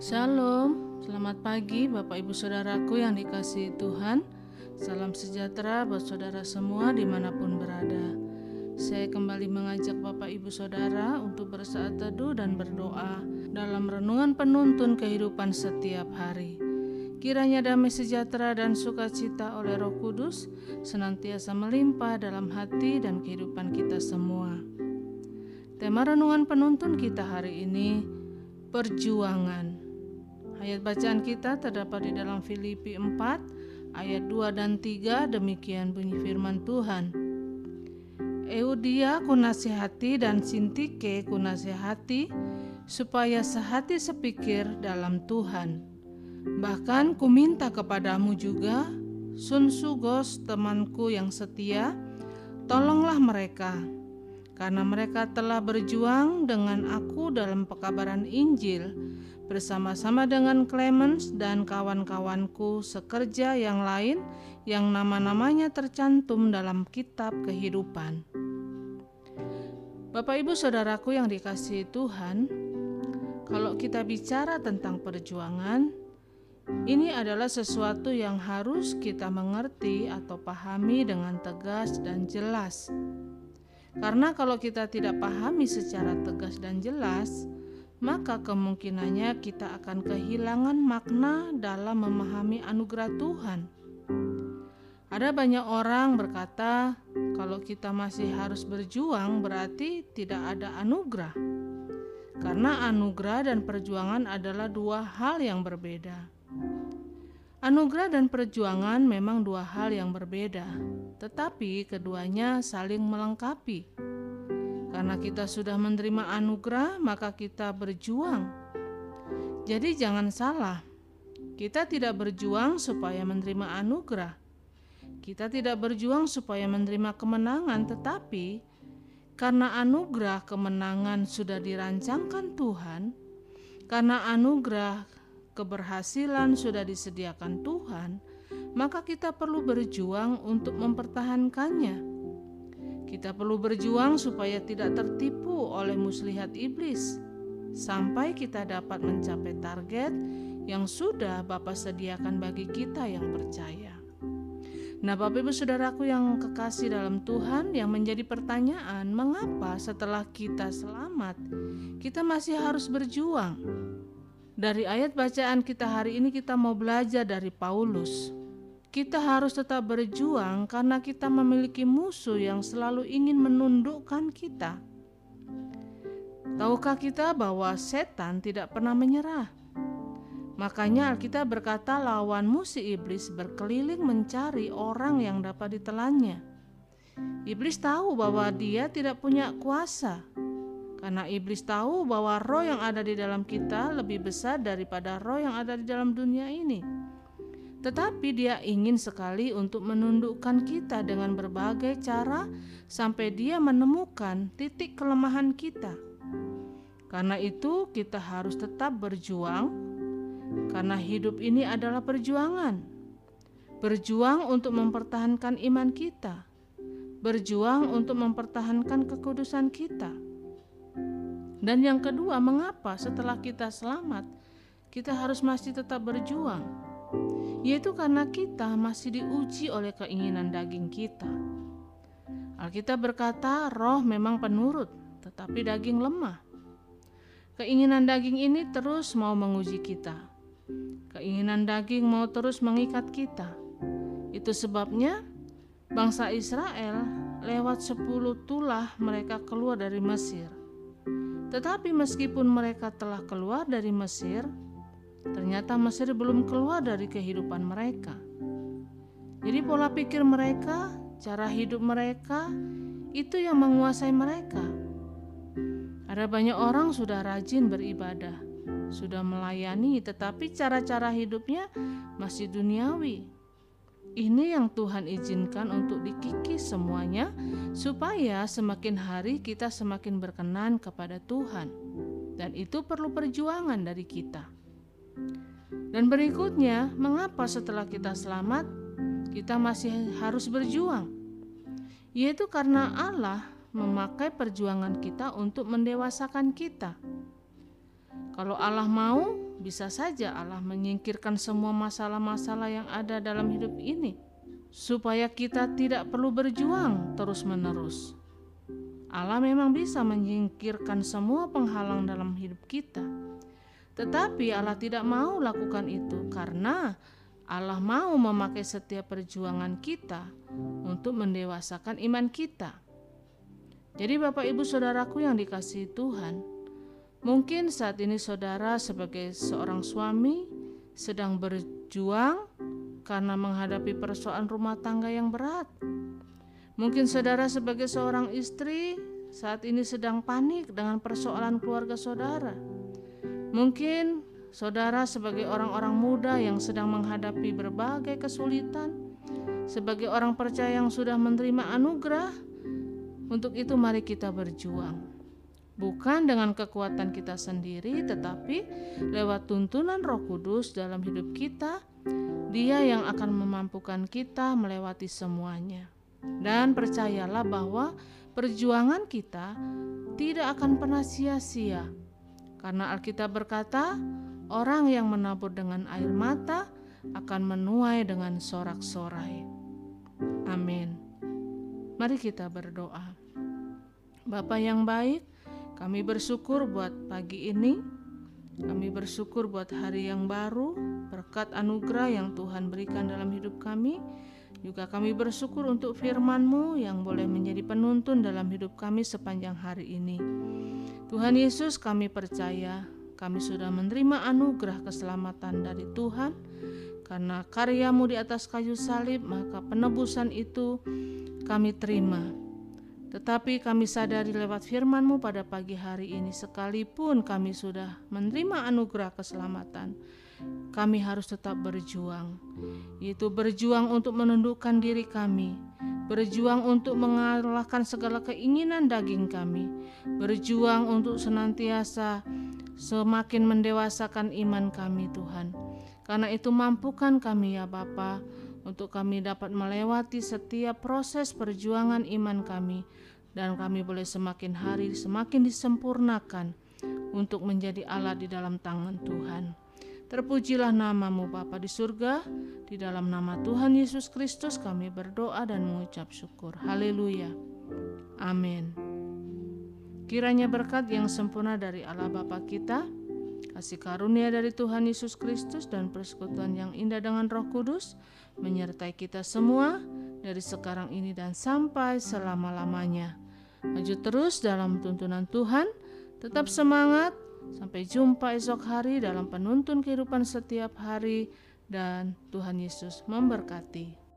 Shalom, selamat pagi Bapak Ibu Saudaraku yang dikasihi Tuhan. Salam sejahtera buat saudara semua di mana pun berada. Saya kembali mengajak Bapak Ibu Saudara untuk bersaat teduh dan berdoa Dalam renungan penuntun kehidupan setiap hari. Kiranya damai sejahtera dan sukacita oleh roh kudus Senantiasa melimpah dalam hati dan kehidupan kita semua. Tema renungan penuntun kita hari ini Perjuangan Ayat bacaan kita terdapat di dalam Filipi 4 ayat 2 dan 3 demikian bunyi firman Tuhan. Eudia kunasihati dan Sintike kunasihati supaya sehati sepikir dalam Tuhan. Bahkan kuminta kepadamu juga, Sun Sugos temanku yang setia, tolonglah mereka, karena mereka telah berjuang dengan aku dalam pekabaran Injil bersama-sama dengan Clemens dan kawan-kawanku sekerja yang lain yang nama-namanya tercantum dalam kitab kehidupan. Bapak Ibu Saudaraku yang dikasihi Tuhan, kalau kita bicara tentang perjuangan, ini adalah sesuatu yang harus kita mengerti atau pahami dengan tegas dan jelas. Karena kalau kita tidak pahami secara tegas dan jelas, maka kemungkinannya kita akan kehilangan makna dalam memahami anugerah Tuhan. Ada banyak orang berkata, kalau kita masih harus berjuang, berarti tidak ada anugerah, karena anugerah dan perjuangan adalah dua hal yang berbeda. Anugerah dan perjuangan memang dua hal yang berbeda, tetapi keduanya saling melengkapi. Karena kita sudah menerima anugerah, maka kita berjuang. Jadi, jangan salah, kita tidak berjuang supaya menerima anugerah. Kita tidak berjuang supaya menerima kemenangan, tetapi karena anugerah kemenangan sudah dirancangkan Tuhan, karena anugerah keberhasilan sudah disediakan Tuhan, maka kita perlu berjuang untuk mempertahankannya kita perlu berjuang supaya tidak tertipu oleh muslihat iblis sampai kita dapat mencapai target yang sudah Bapak sediakan bagi kita yang percaya. Nah, Bapak Ibu Saudaraku yang kekasih dalam Tuhan, yang menjadi pertanyaan, mengapa setelah kita selamat, kita masih harus berjuang? Dari ayat bacaan kita hari ini kita mau belajar dari Paulus. Kita harus tetap berjuang karena kita memiliki musuh yang selalu ingin menundukkan kita. Tahukah kita bahwa setan tidak pernah menyerah? Makanya Alkitab berkata lawanmu si iblis berkeliling mencari orang yang dapat ditelannya. Iblis tahu bahwa dia tidak punya kuasa. Karena iblis tahu bahwa roh yang ada di dalam kita lebih besar daripada roh yang ada di dalam dunia ini tetapi dia ingin sekali untuk menundukkan kita dengan berbagai cara sampai dia menemukan titik kelemahan kita. Karena itu, kita harus tetap berjuang, karena hidup ini adalah perjuangan. Berjuang untuk mempertahankan iman kita, berjuang untuk mempertahankan kekudusan kita. Dan yang kedua, mengapa setelah kita selamat, kita harus masih tetap berjuang? Yaitu karena kita masih diuji oleh keinginan daging kita. Alkitab berkata, "Roh memang penurut, tetapi daging lemah." Keinginan daging ini terus mau menguji kita. Keinginan daging mau terus mengikat kita. Itu sebabnya bangsa Israel lewat sepuluh tulah mereka keluar dari Mesir. Tetapi meskipun mereka telah keluar dari Mesir, Ternyata Mesir belum keluar dari kehidupan mereka. Jadi pola pikir mereka, cara hidup mereka itu yang menguasai mereka. Ada banyak orang sudah rajin beribadah, sudah melayani, tetapi cara-cara hidupnya masih duniawi. Ini yang Tuhan izinkan untuk dikikis semuanya, supaya semakin hari kita semakin berkenan kepada Tuhan, dan itu perlu perjuangan dari kita. Dan berikutnya, mengapa setelah kita selamat, kita masih harus berjuang? Yaitu karena Allah memakai perjuangan kita untuk mendewasakan kita. Kalau Allah mau, bisa saja Allah menyingkirkan semua masalah-masalah yang ada dalam hidup ini, supaya kita tidak perlu berjuang terus-menerus. Allah memang bisa menyingkirkan semua penghalang dalam hidup kita, tetapi Allah tidak mau lakukan itu karena Allah mau memakai setiap perjuangan kita untuk mendewasakan iman kita. Jadi, Bapak, Ibu, saudaraku yang dikasihi Tuhan, mungkin saat ini saudara, sebagai seorang suami, sedang berjuang karena menghadapi persoalan rumah tangga yang berat. Mungkin saudara, sebagai seorang istri, saat ini sedang panik dengan persoalan keluarga saudara. Mungkin saudara, sebagai orang-orang muda yang sedang menghadapi berbagai kesulitan, sebagai orang percaya yang sudah menerima anugerah, untuk itu, mari kita berjuang, bukan dengan kekuatan kita sendiri, tetapi lewat tuntunan Roh Kudus dalam hidup kita. Dia yang akan memampukan kita melewati semuanya, dan percayalah bahwa perjuangan kita tidak akan pernah sia-sia, karena Alkitab berkata, "Orang yang menabur dengan air mata akan menuai dengan sorak-sorai." Amin. Mari kita berdoa. Bapa yang baik, kami bersyukur buat pagi ini. Kami bersyukur buat hari yang baru, berkat anugerah yang Tuhan berikan dalam hidup kami. Juga kami bersyukur untuk firman-Mu yang boleh menjadi penuntun dalam hidup kami sepanjang hari ini. Tuhan Yesus kami percaya kami sudah menerima anugerah keselamatan dari Tuhan karena karyamu di atas kayu salib maka penebusan itu kami terima. Tetapi kami sadari lewat firman-Mu pada pagi hari ini sekalipun kami sudah menerima anugerah keselamatan, kami harus tetap berjuang. Yaitu berjuang untuk menundukkan diri kami, berjuang untuk mengalahkan segala keinginan daging kami, berjuang untuk senantiasa semakin mendewasakan iman kami Tuhan. Karena itu mampukan kami ya Bapa untuk kami dapat melewati setiap proses perjuangan iman kami dan kami boleh semakin hari semakin disempurnakan untuk menjadi alat di dalam tangan Tuhan. Terpujilah namamu Bapa di surga, di dalam nama Tuhan Yesus Kristus kami berdoa dan mengucap syukur. Haleluya. Amin. Kiranya berkat yang sempurna dari Allah Bapa kita, kasih karunia dari Tuhan Yesus Kristus dan persekutuan yang indah dengan Roh Kudus menyertai kita semua dari sekarang ini dan sampai selama-lamanya. Maju terus dalam tuntunan Tuhan, tetap semangat. Sampai jumpa esok hari dalam penuntun kehidupan setiap hari, dan Tuhan Yesus memberkati.